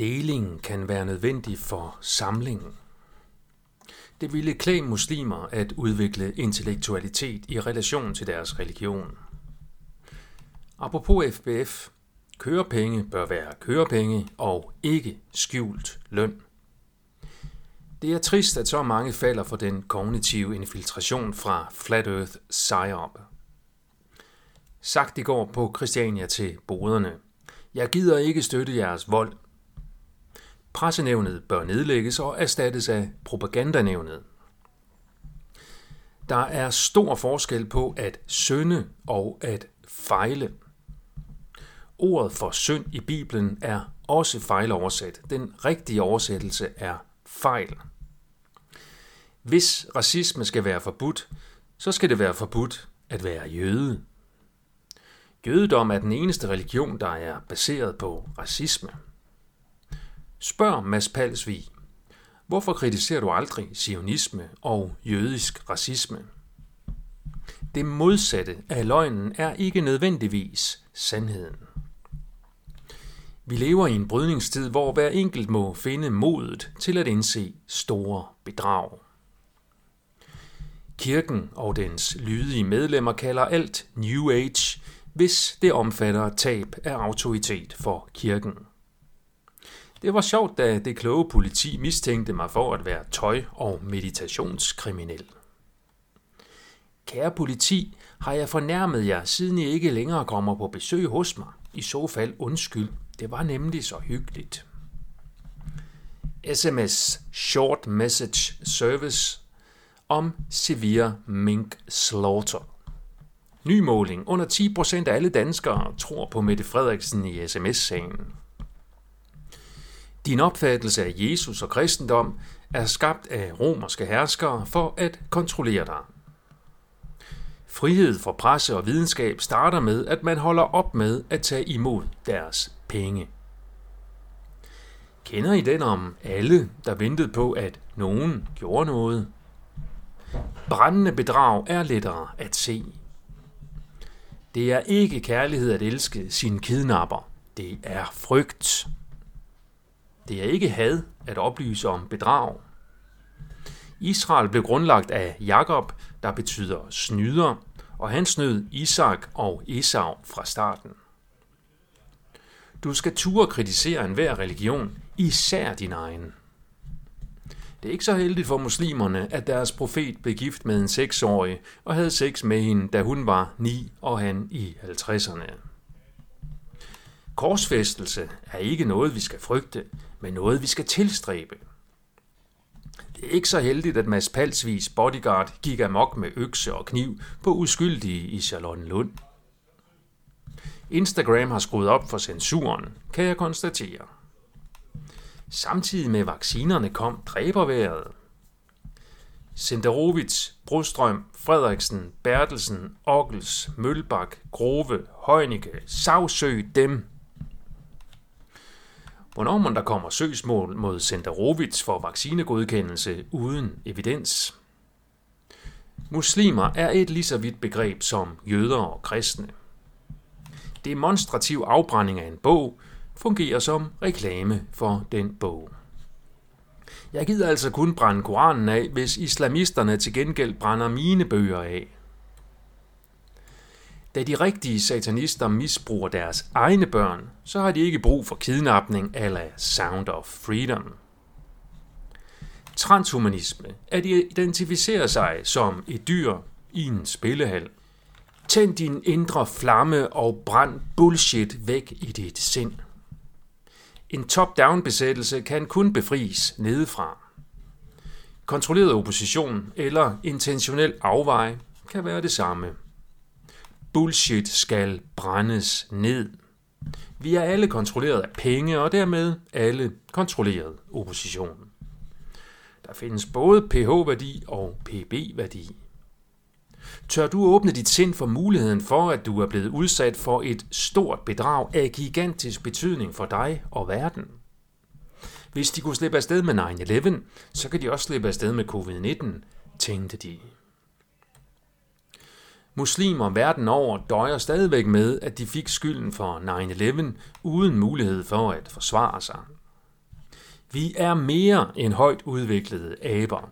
Deling kan være nødvendig for samlingen. Det ville klæde muslimer at udvikle intellektualitet i relation til deres religion. Apropos FBF, kørepenge bør være kørepenge og ikke skjult løn. Det er trist, at så mange falder for den kognitive infiltration fra Flat Earth PsyOp. Sagt i går på Christiania til boderne. Jeg gider ikke støtte jeres vold. Pressenævnet bør nedlægges og erstattes af propagandanævnet. Der er stor forskel på at synde og at fejle. Ordet for synd i Bibelen er også fejloversat. Den rigtige oversættelse er fejl. Hvis racisme skal være forbudt, så skal det være forbudt at være jøde. Jødedom er den eneste religion, der er baseret på racisme. Spørg Mads Palsvig, hvorfor kritiserer du aldrig sionisme og jødisk racisme? Det modsatte af løgnen er ikke nødvendigvis sandheden. Vi lever i en brydningstid, hvor hver enkelt må finde modet til at indse store bedrag. Kirken og dens lydige medlemmer kalder alt New Age, hvis det omfatter tab af autoritet for kirken. Det var sjovt, da det kloge politi mistænkte mig for at være tøj- og meditationskriminel. Kære politi, har jeg fornærmet jer, siden I ikke længere kommer på besøg hos mig? I så fald undskyld. Det var nemlig så hyggeligt. SMS Short Message Service om severe mink slaughter. Ny måling. Under 10% af alle danskere tror på Mette Frederiksen i sms-sagen. Din opfattelse af Jesus og kristendom er skabt af romerske herskere for at kontrollere dig. Frihed for presse og videnskab starter med, at man holder op med at tage imod deres penge. Kender I den om alle, der ventede på, at nogen gjorde noget? Brændende bedrag er lettere at se. Det er ikke kærlighed at elske sin kidnapper. Det er frygt. Det er ikke had at oplyse om bedrag. Israel blev grundlagt af Jakob, der betyder snyder, og han snød Isak og Esau fra starten. Du skal ture kritisere enhver religion, især din egen. Det er ikke så heldigt for muslimerne, at deres profet blev gift med en seksårig og havde sex med hende, da hun var ni og han i 50'erne. Korsfæstelse er ikke noget, vi skal frygte, men noget, vi skal tilstræbe. Det er ikke så heldigt, at Mads Palsvis bodyguard gik amok med økse og kniv på uskyldige i Charlottenlund. Instagram har skruet op for censuren, kan jeg konstatere. Samtidig med vaccinerne kom dræberværet. Senderovits, Brostrøm, Frederiksen, Bertelsen, Ockels, Mølbak, Grove, Heunicke, Savsø, dem. Hvornår man der kommer søgsmål mod Senderovits for vaccinegodkendelse uden evidens? Muslimer er et lige så vidt begreb som jøder og kristne. Demonstrativ afbrænding af en bog fungerer som reklame for den bog. Jeg gider altså kun brænde Koranen af, hvis islamisterne til gengæld brænder mine bøger af. Da de rigtige satanister misbruger deres egne børn, så har de ikke brug for kidnapning eller Sound of Freedom. Transhumanisme at identificere identificerer sig som et dyr i en spillehal. Tænd din indre flamme og brænd bullshit væk i dit sind. En top-down besættelse kan kun befries nedefra. Kontrolleret opposition eller intentionel afvej kan være det samme. Bullshit skal brændes ned. Vi er alle kontrolleret af penge, og dermed alle kontrolleret oppositionen. Der findes både pH-værdi og PB-værdi. Tør du åbne dit sind for muligheden for, at du er blevet udsat for et stort bedrag af gigantisk betydning for dig og verden? Hvis de kunne slippe afsted med 9-11, så kan de også slippe afsted med covid-19, tænkte de. Muslimer verden over døjer stadigvæk med, at de fik skylden for 9-11 uden mulighed for at forsvare sig. Vi er mere end højt udviklede aber.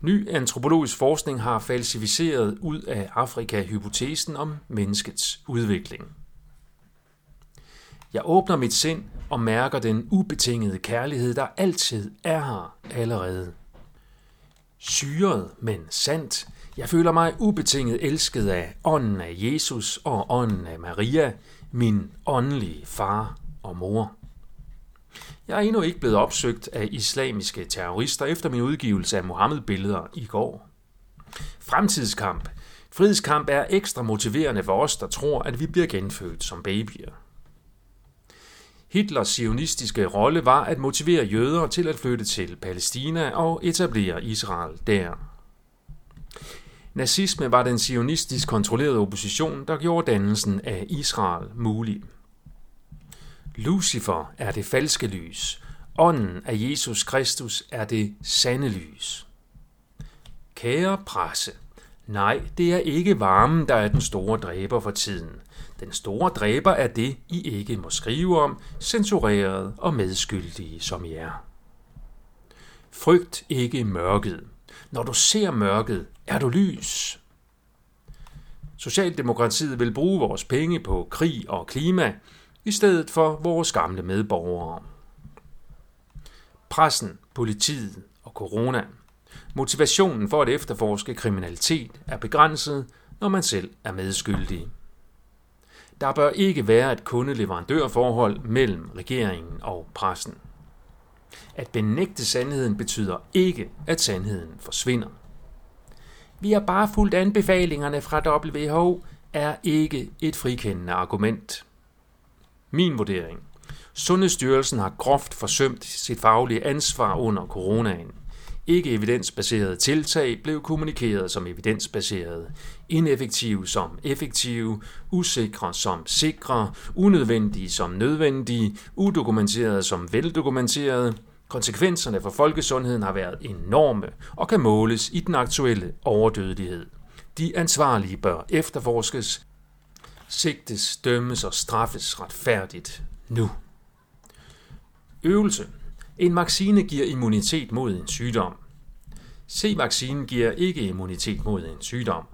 Ny antropologisk forskning har falsificeret ud af Afrika hypotesen om menneskets udvikling. Jeg åbner mit sind og mærker den ubetingede kærlighed, der altid er her allerede. Syret, men sandt. Jeg føler mig ubetinget elsket af ånden af Jesus og ånden af Maria, min åndelige far og mor. Jeg er endnu ikke blevet opsøgt af islamiske terrorister efter min udgivelse af Mohammed-billeder i går. Fremtidskamp. Frihedskamp er ekstra motiverende for os, der tror, at vi bliver genfødt som babyer. Hitlers sionistiske rolle var at motivere jøder til at flytte til Palæstina og etablere Israel der. Nazisme var den sionistisk kontrollerede opposition, der gjorde dannelsen af Israel mulig. Lucifer er det falske lys. Ånden af Jesus Kristus er det sande lys. Kære presse, nej, det er ikke varmen, der er den store dræber for tiden. Den store dræber er det, I ikke må skrive om, censureret og medskyldige som I er. Frygt ikke mørket. Når du ser mørket, er du lys. Socialdemokratiet vil bruge vores penge på krig og klima, i stedet for vores gamle medborgere. Pressen, politiet og corona. Motivationen for at efterforske kriminalitet er begrænset, når man selv er medskyldig. Der bør ikke være et kundeleverandørforhold mellem regeringen og pressen. At benægte sandheden betyder ikke, at sandheden forsvinder. Vi har bare fulgt anbefalingerne fra WHO er ikke et frikendende argument. Min vurdering. Sundhedsstyrelsen har groft forsømt sit faglige ansvar under coronaen. Ikke evidensbaserede tiltag blev kommunikeret som evidensbaserede, ineffektive som effektive, usikre som sikre, unødvendige som nødvendige, udokumenterede som veldokumenterede. Konsekvenserne for folkesundheden har været enorme og kan måles i den aktuelle overdødelighed. De ansvarlige bør efterforskes, sigtes, dømmes og straffes retfærdigt nu. Øvelse. En vaccine giver immunitet mod en sygdom. C-vaccinen giver ikke immunitet mod en sygdom.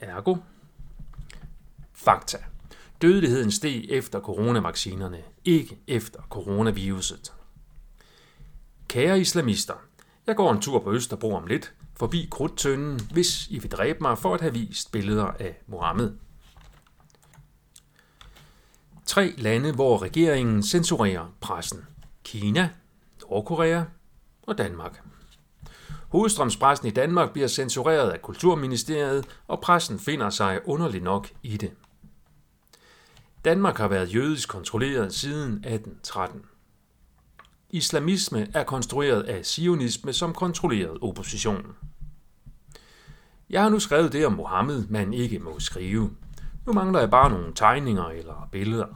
Ergo. Fakta. Dødeligheden steg efter coronavaccinerne, ikke efter coronaviruset. Kære islamister, jeg går en tur på Østerbro om lidt, forbi krudtønden, hvis I vil dræbe mig for at have vist billeder af Mohammed. Tre lande, hvor regeringen censurerer pressen. Kina, Nordkorea og Danmark. Hovedstrømspressen i Danmark bliver censureret af Kulturministeriet, og pressen finder sig underligt nok i det. Danmark har været jødisk kontrolleret siden 1813. Islamisme er konstrueret af sionisme, som kontrollerede oppositionen. Jeg har nu skrevet det om Mohammed, man ikke må skrive. Nu mangler jeg bare nogle tegninger eller billeder.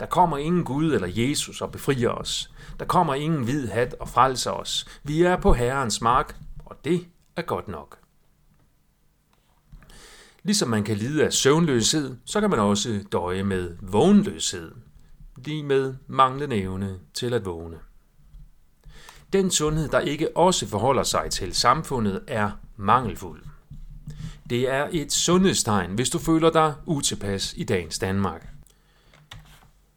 Der kommer ingen Gud eller Jesus og befrier os. Der kommer ingen hvid hat og frelser os. Vi er på Herrens mark, og det er godt nok. Ligesom man kan lide af søvnløshed, så kan man også døje med vågenløshed. Lige med manglende evne til at vågne. Den sundhed, der ikke også forholder sig til samfundet, er mangelfuld. Det er et sundhedstegn, hvis du føler dig utilpas i dagens Danmark.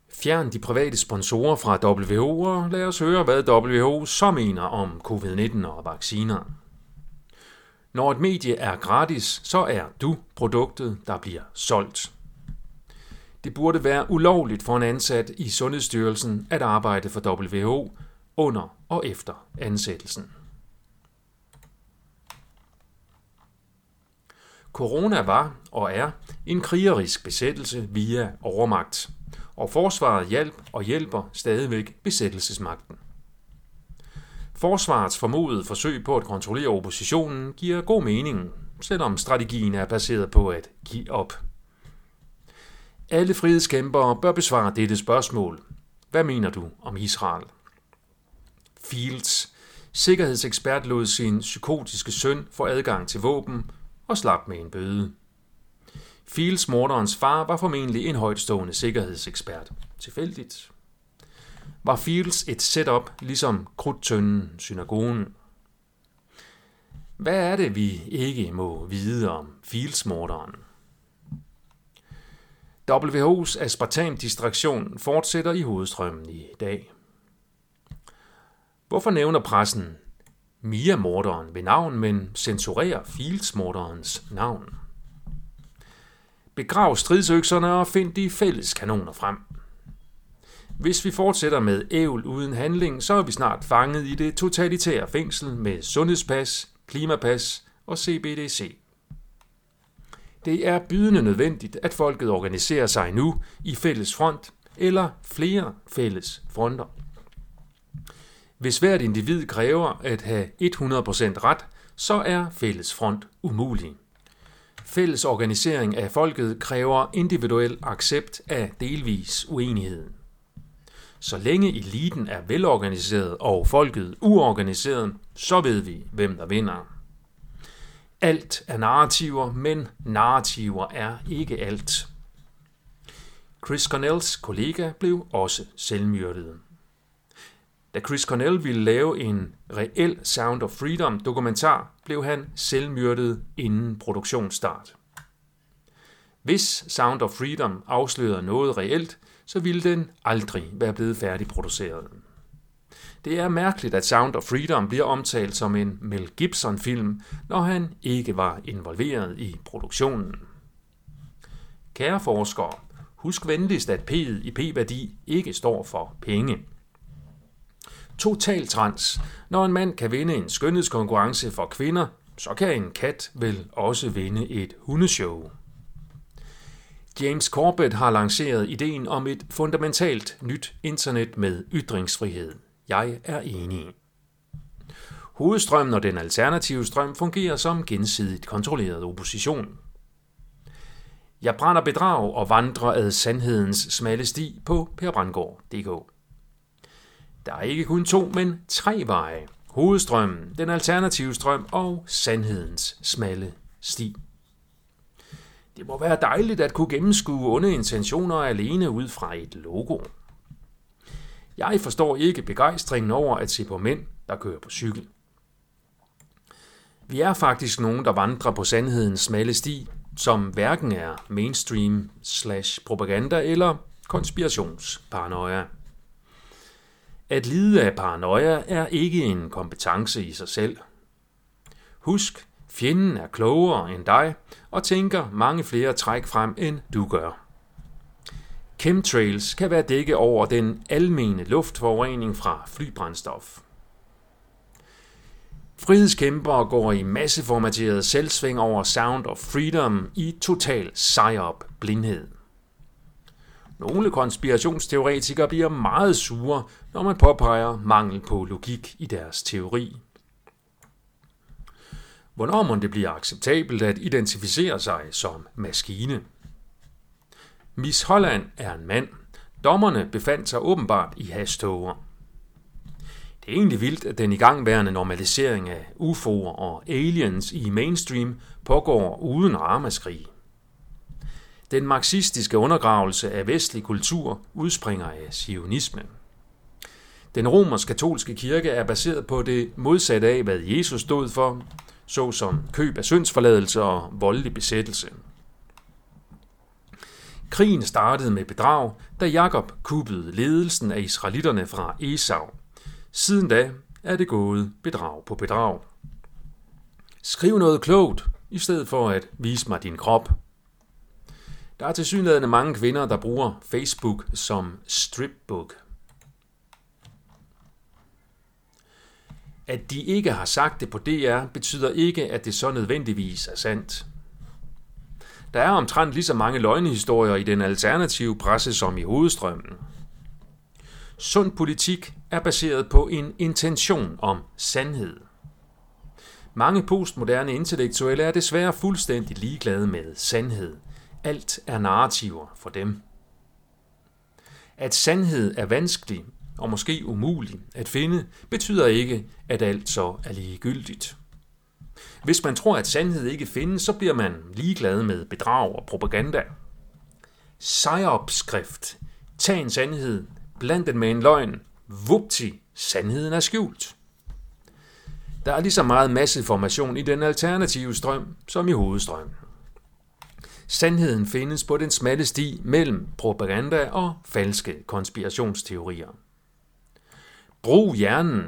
Fjern de private sponsorer fra WHO, og lad os høre, hvad WHO så mener om covid-19 og vacciner. Når et medie er gratis, så er du produktet, der bliver solgt. Det burde være ulovligt for en ansat i Sundhedsstyrelsen at arbejde for WHO under og efter ansættelsen. Corona var og er en krigerisk besættelse via overmagt, og forsvaret hjalp og hjælper stadigvæk besættelsesmagten. Forsvarets formodede forsøg på at kontrollere oppositionen giver god mening, selvom strategien er baseret på at give op. Alle frihedskæmpere bør besvare dette spørgsmål. Hvad mener du om Israel? Fields, sikkerhedsekspert, lod sin psykotiske søn få adgang til våben og slap med en bøde. Fields morderens far var formentlig en højtstående sikkerhedsekspert. Tilfældigt. var Fields et setup ligesom krudtønden synagogen. Hvad er det, vi ikke må vide om Fields-morderen? WHO's aspartam-distraktion fortsætter i hovedstrømmen i dag. Hvorfor nævner pressen Mia-morderen ved navn, men censurerer Fields-morderens navn? Begrav stridsøkserne og find de fælles kanoner frem. Hvis vi fortsætter med ævl uden handling, så er vi snart fanget i det totalitære fængsel med sundhedspas, klimapas og CBDC. Det er bydende nødvendigt, at folket organiserer sig nu i fælles front eller flere fælles fronter. Hvis hvert individ kræver at have 100% ret, så er fælles front umulig. Fælles organisering af folket kræver individuel accept af delvis uenighed. Så længe eliten er velorganiseret og folket uorganiseret, så ved vi, hvem der vinder. Alt er narrativer, men narrativer er ikke alt. Chris Cornells kollega blev også selvmyrdet. Da Chris Cornell ville lave en reel Sound of Freedom dokumentar, blev han selvmyrdet inden produktionsstart. Hvis Sound of Freedom afslørede noget reelt, så ville den aldrig være blevet færdigproduceret. Det er mærkeligt, at Sound of Freedom bliver omtalt som en Mel Gibson-film, når han ikke var involveret i produktionen. Kære forskere, husk venligst, at P'et i P-værdi ikke står for penge. Total trans. Når en mand kan vinde en skønhedskonkurrence for kvinder, så kan en kat vel også vinde et hundeshow. James Corbett har lanceret ideen om et fundamentalt nyt internet med ytringsfrihed. Jeg er enig. Hovedstrømmen og den alternative strøm fungerer som gensidigt kontrolleret opposition. Jeg brænder bedrag og vandrer ad sandhedens smalle sti på perbrandgård.dk. Der er ikke kun to, men tre veje. Hovedstrømmen, den alternative strøm og sandhedens smalle sti. Det må være dejligt at kunne gennemskue onde intentioner alene ud fra et logo. Jeg forstår ikke begejstringen over at se på mænd, der kører på cykel. Vi er faktisk nogen, der vandrer på sandhedens smalle sti, som hverken er mainstream slash propaganda eller konspirationsparanoia. At lide af paranoia er ikke en kompetence i sig selv. Husk, fjenden er klogere end dig og tænker mange flere træk frem, end du gør. Chemtrails kan være dække over den almene luftforurening fra flybrændstof. Frihedskæmpere går i masseformateret selvsving over Sound of Freedom i total sejop blindhed. Nogle konspirationsteoretikere bliver meget sure, når man påpeger mangel på logik i deres teori. Hvornår må det bliver acceptabelt at identificere sig som maskine? Miss Holland er en mand. Dommerne befandt sig åbenbart i hastoger. Det er egentlig vildt, at den igangværende normalisering af UFO'er og aliens i mainstream pågår uden ramaskrig. Den marxistiske undergravelse af vestlig kultur udspringer af sionisme. Den romersk-katolske kirke er baseret på det modsatte af, hvad Jesus stod for, såsom køb af syndsforladelse og voldelig besættelse. Krigen startede med bedrag, da Jakob kuppede ledelsen af israelitterne fra Esau. Siden da er det gået bedrag på bedrag. Skriv noget klogt, i stedet for at vise mig din krop. Der er tilsyneladende mange kvinder, der bruger Facebook som stripbook. At de ikke har sagt det på DR, betyder ikke, at det så nødvendigvis er sandt. Der er omtrent lige så mange løgnehistorier i den alternative presse som i hovedstrømmen. Sund politik er baseret på en intention om sandhed. Mange postmoderne intellektuelle er desværre fuldstændig ligeglade med sandhed. Alt er narrativer for dem. At sandhed er vanskelig og måske umulig at finde, betyder ikke, at alt så er ligegyldigt. Hvis man tror, at sandhed ikke findes, så bliver man ligeglad med bedrag og propaganda. Sejopskrift. Tag en sandhed, bland den med en løgn, Vupti, sandheden er skjult. Der er lige så meget masseformation i den alternative strøm som i hovedstrømmen. Sandheden findes på den smalle sti mellem propaganda og falske konspirationsteorier. Brug hjernen.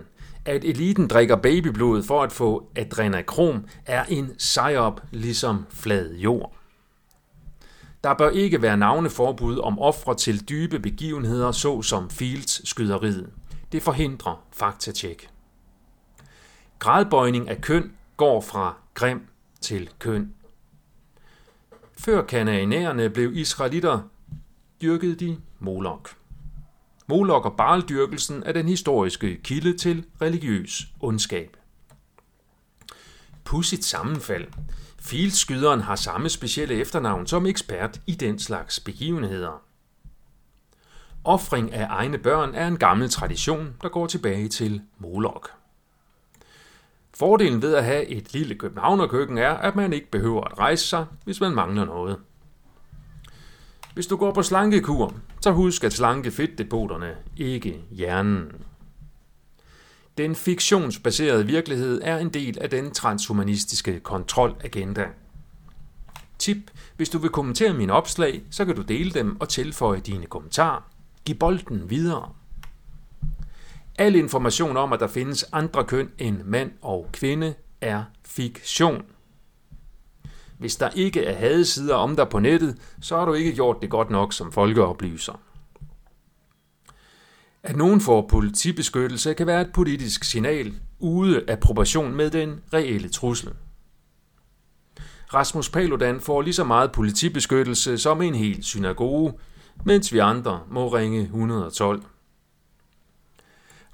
At eliten drikker babyblod for at få adrenokrom er en sejop ligesom flad jord. Der bør ikke være navneforbud om ofre til dybe begivenheder, såsom Fields skyderiet. Det forhindrer faktatjek. Gradbøjning af køn går fra grim til køn. Før kananæerne blev israelitter, dyrkede de Molok. Molok og Baal-dyrkelsen er den historiske kilde til religiøs ondskab. Pudsigt sammenfald. Filskyderen har samme specielle efternavn som ekspert i den slags begivenheder. Offring af egne børn er en gammel tradition, der går tilbage til Molok. Fordelen ved at have et lille københavnerkøkken er, at man ikke behøver at rejse sig, hvis man mangler noget. Hvis du går på slankekur, så husk at slanke fedtdepoterne, ikke hjernen. Den fiktionsbaserede virkelighed er en del af den transhumanistiske kontrolagenda. Tip, hvis du vil kommentere mine opslag, så kan du dele dem og tilføje dine kommentarer. Giv bolden videre. Al information om, at der findes andre køn end mand og kvinde, er fiktion. Hvis der ikke er hadesider om dig på nettet, så har du ikke gjort det godt nok som folkeoplyser. At nogen får politibeskyttelse kan være et politisk signal ude af proportion med den reelle trussel. Rasmus Paludan får lige så meget politibeskyttelse som en hel synagoge, mens vi andre må ringe 112.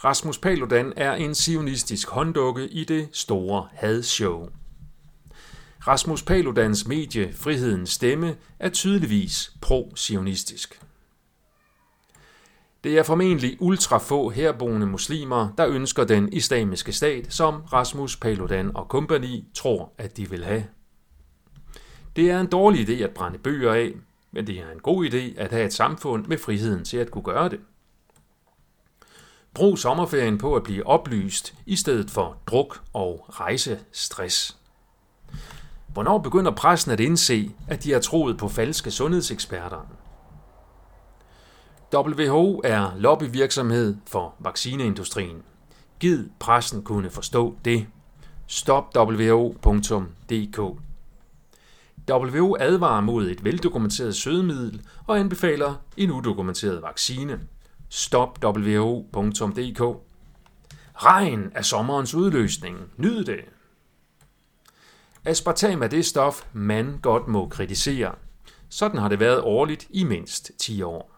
Rasmus Paludan er en sionistisk hånddukke i det store hadshow. Rasmus Paludans medie Frihedens Stemme er tydeligvis pro-sionistisk. Det er formentlig ultra få herboende muslimer, der ønsker den islamiske stat, som Rasmus Paludan og kompagni tror, at de vil have. Det er en dårlig idé at brænde bøger af, men det er en god idé at have et samfund med friheden til at kunne gøre det. Brug sommerferien på at blive oplyst i stedet for druk og rejsestress. Hvornår begynder pressen at indse, at de har troet på falske sundhedseksperter? WHO er lobbyvirksomhed for vaccineindustrien. Gid pressen kunne forstå det. StopWO.dk WHO advarer mod et veldokumenteret sødemiddel og anbefaler en udokumenteret vaccine. StopWO.dk Regn er sommerens udløsning. Nyd det! Aspartam er det stof, man godt må kritisere. Sådan har det været årligt i mindst 10 år.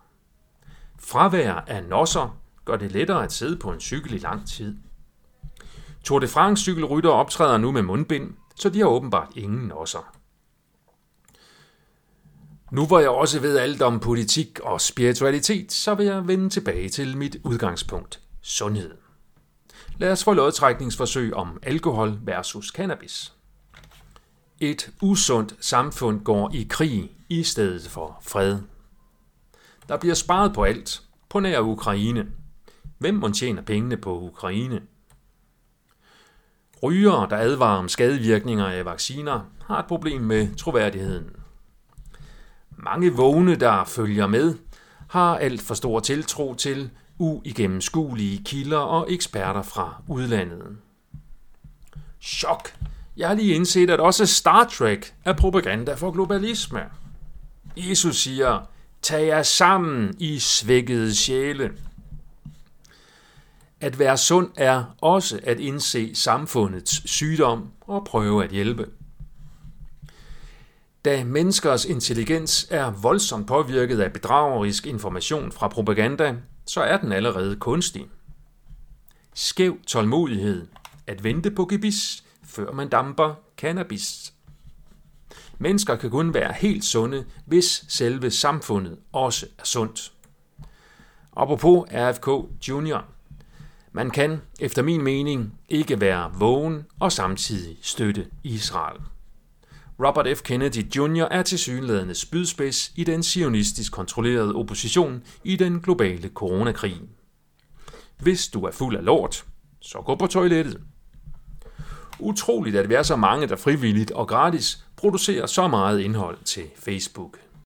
Fravær af nosser gør det lettere at sidde på en cykel i lang tid. Tour de France cykelrytter optræder nu med mundbind, så de har åbenbart ingen nosser. Nu hvor jeg også ved alt om politik og spiritualitet, så vil jeg vende tilbage til mit udgangspunkt. Sundhed. Lad os få lodtrækningsforsøg om alkohol versus cannabis. Et usundt samfund går i krig i stedet for fred. Der bliver sparet på alt, på nær Ukraine. Hvem må tjener pengene på Ukraine? Rygere, der advarer om skadevirkninger af vacciner, har et problem med troværdigheden. Mange vågne, der følger med, har alt for stor tiltro til uigennemskuelige kilder og eksperter fra udlandet. Chok! Jeg har lige indset, at også Star Trek er propaganda for globalisme. Jesus siger, tag jer sammen i svækkede sjæle. At være sund er også at indse samfundets sygdom og prøve at hjælpe. Da menneskers intelligens er voldsomt påvirket af bedragerisk information fra propaganda, så er den allerede kunstig. Skæv tålmodighed. At vente på gebis, før man damper cannabis. Mennesker kan kun være helt sunde, hvis selve samfundet også er sundt. Apropos RFK Junior. Man kan, efter min mening, ikke være vågen og samtidig støtte Israel. Robert F. Kennedy Jr. er til synlædende spydspids i den sionistisk kontrollerede opposition i den globale coronakrig. Hvis du er fuld af lort, så gå på toilettet. Utroligt, at vi er så mange, der frivilligt og gratis producerer så meget indhold til Facebook.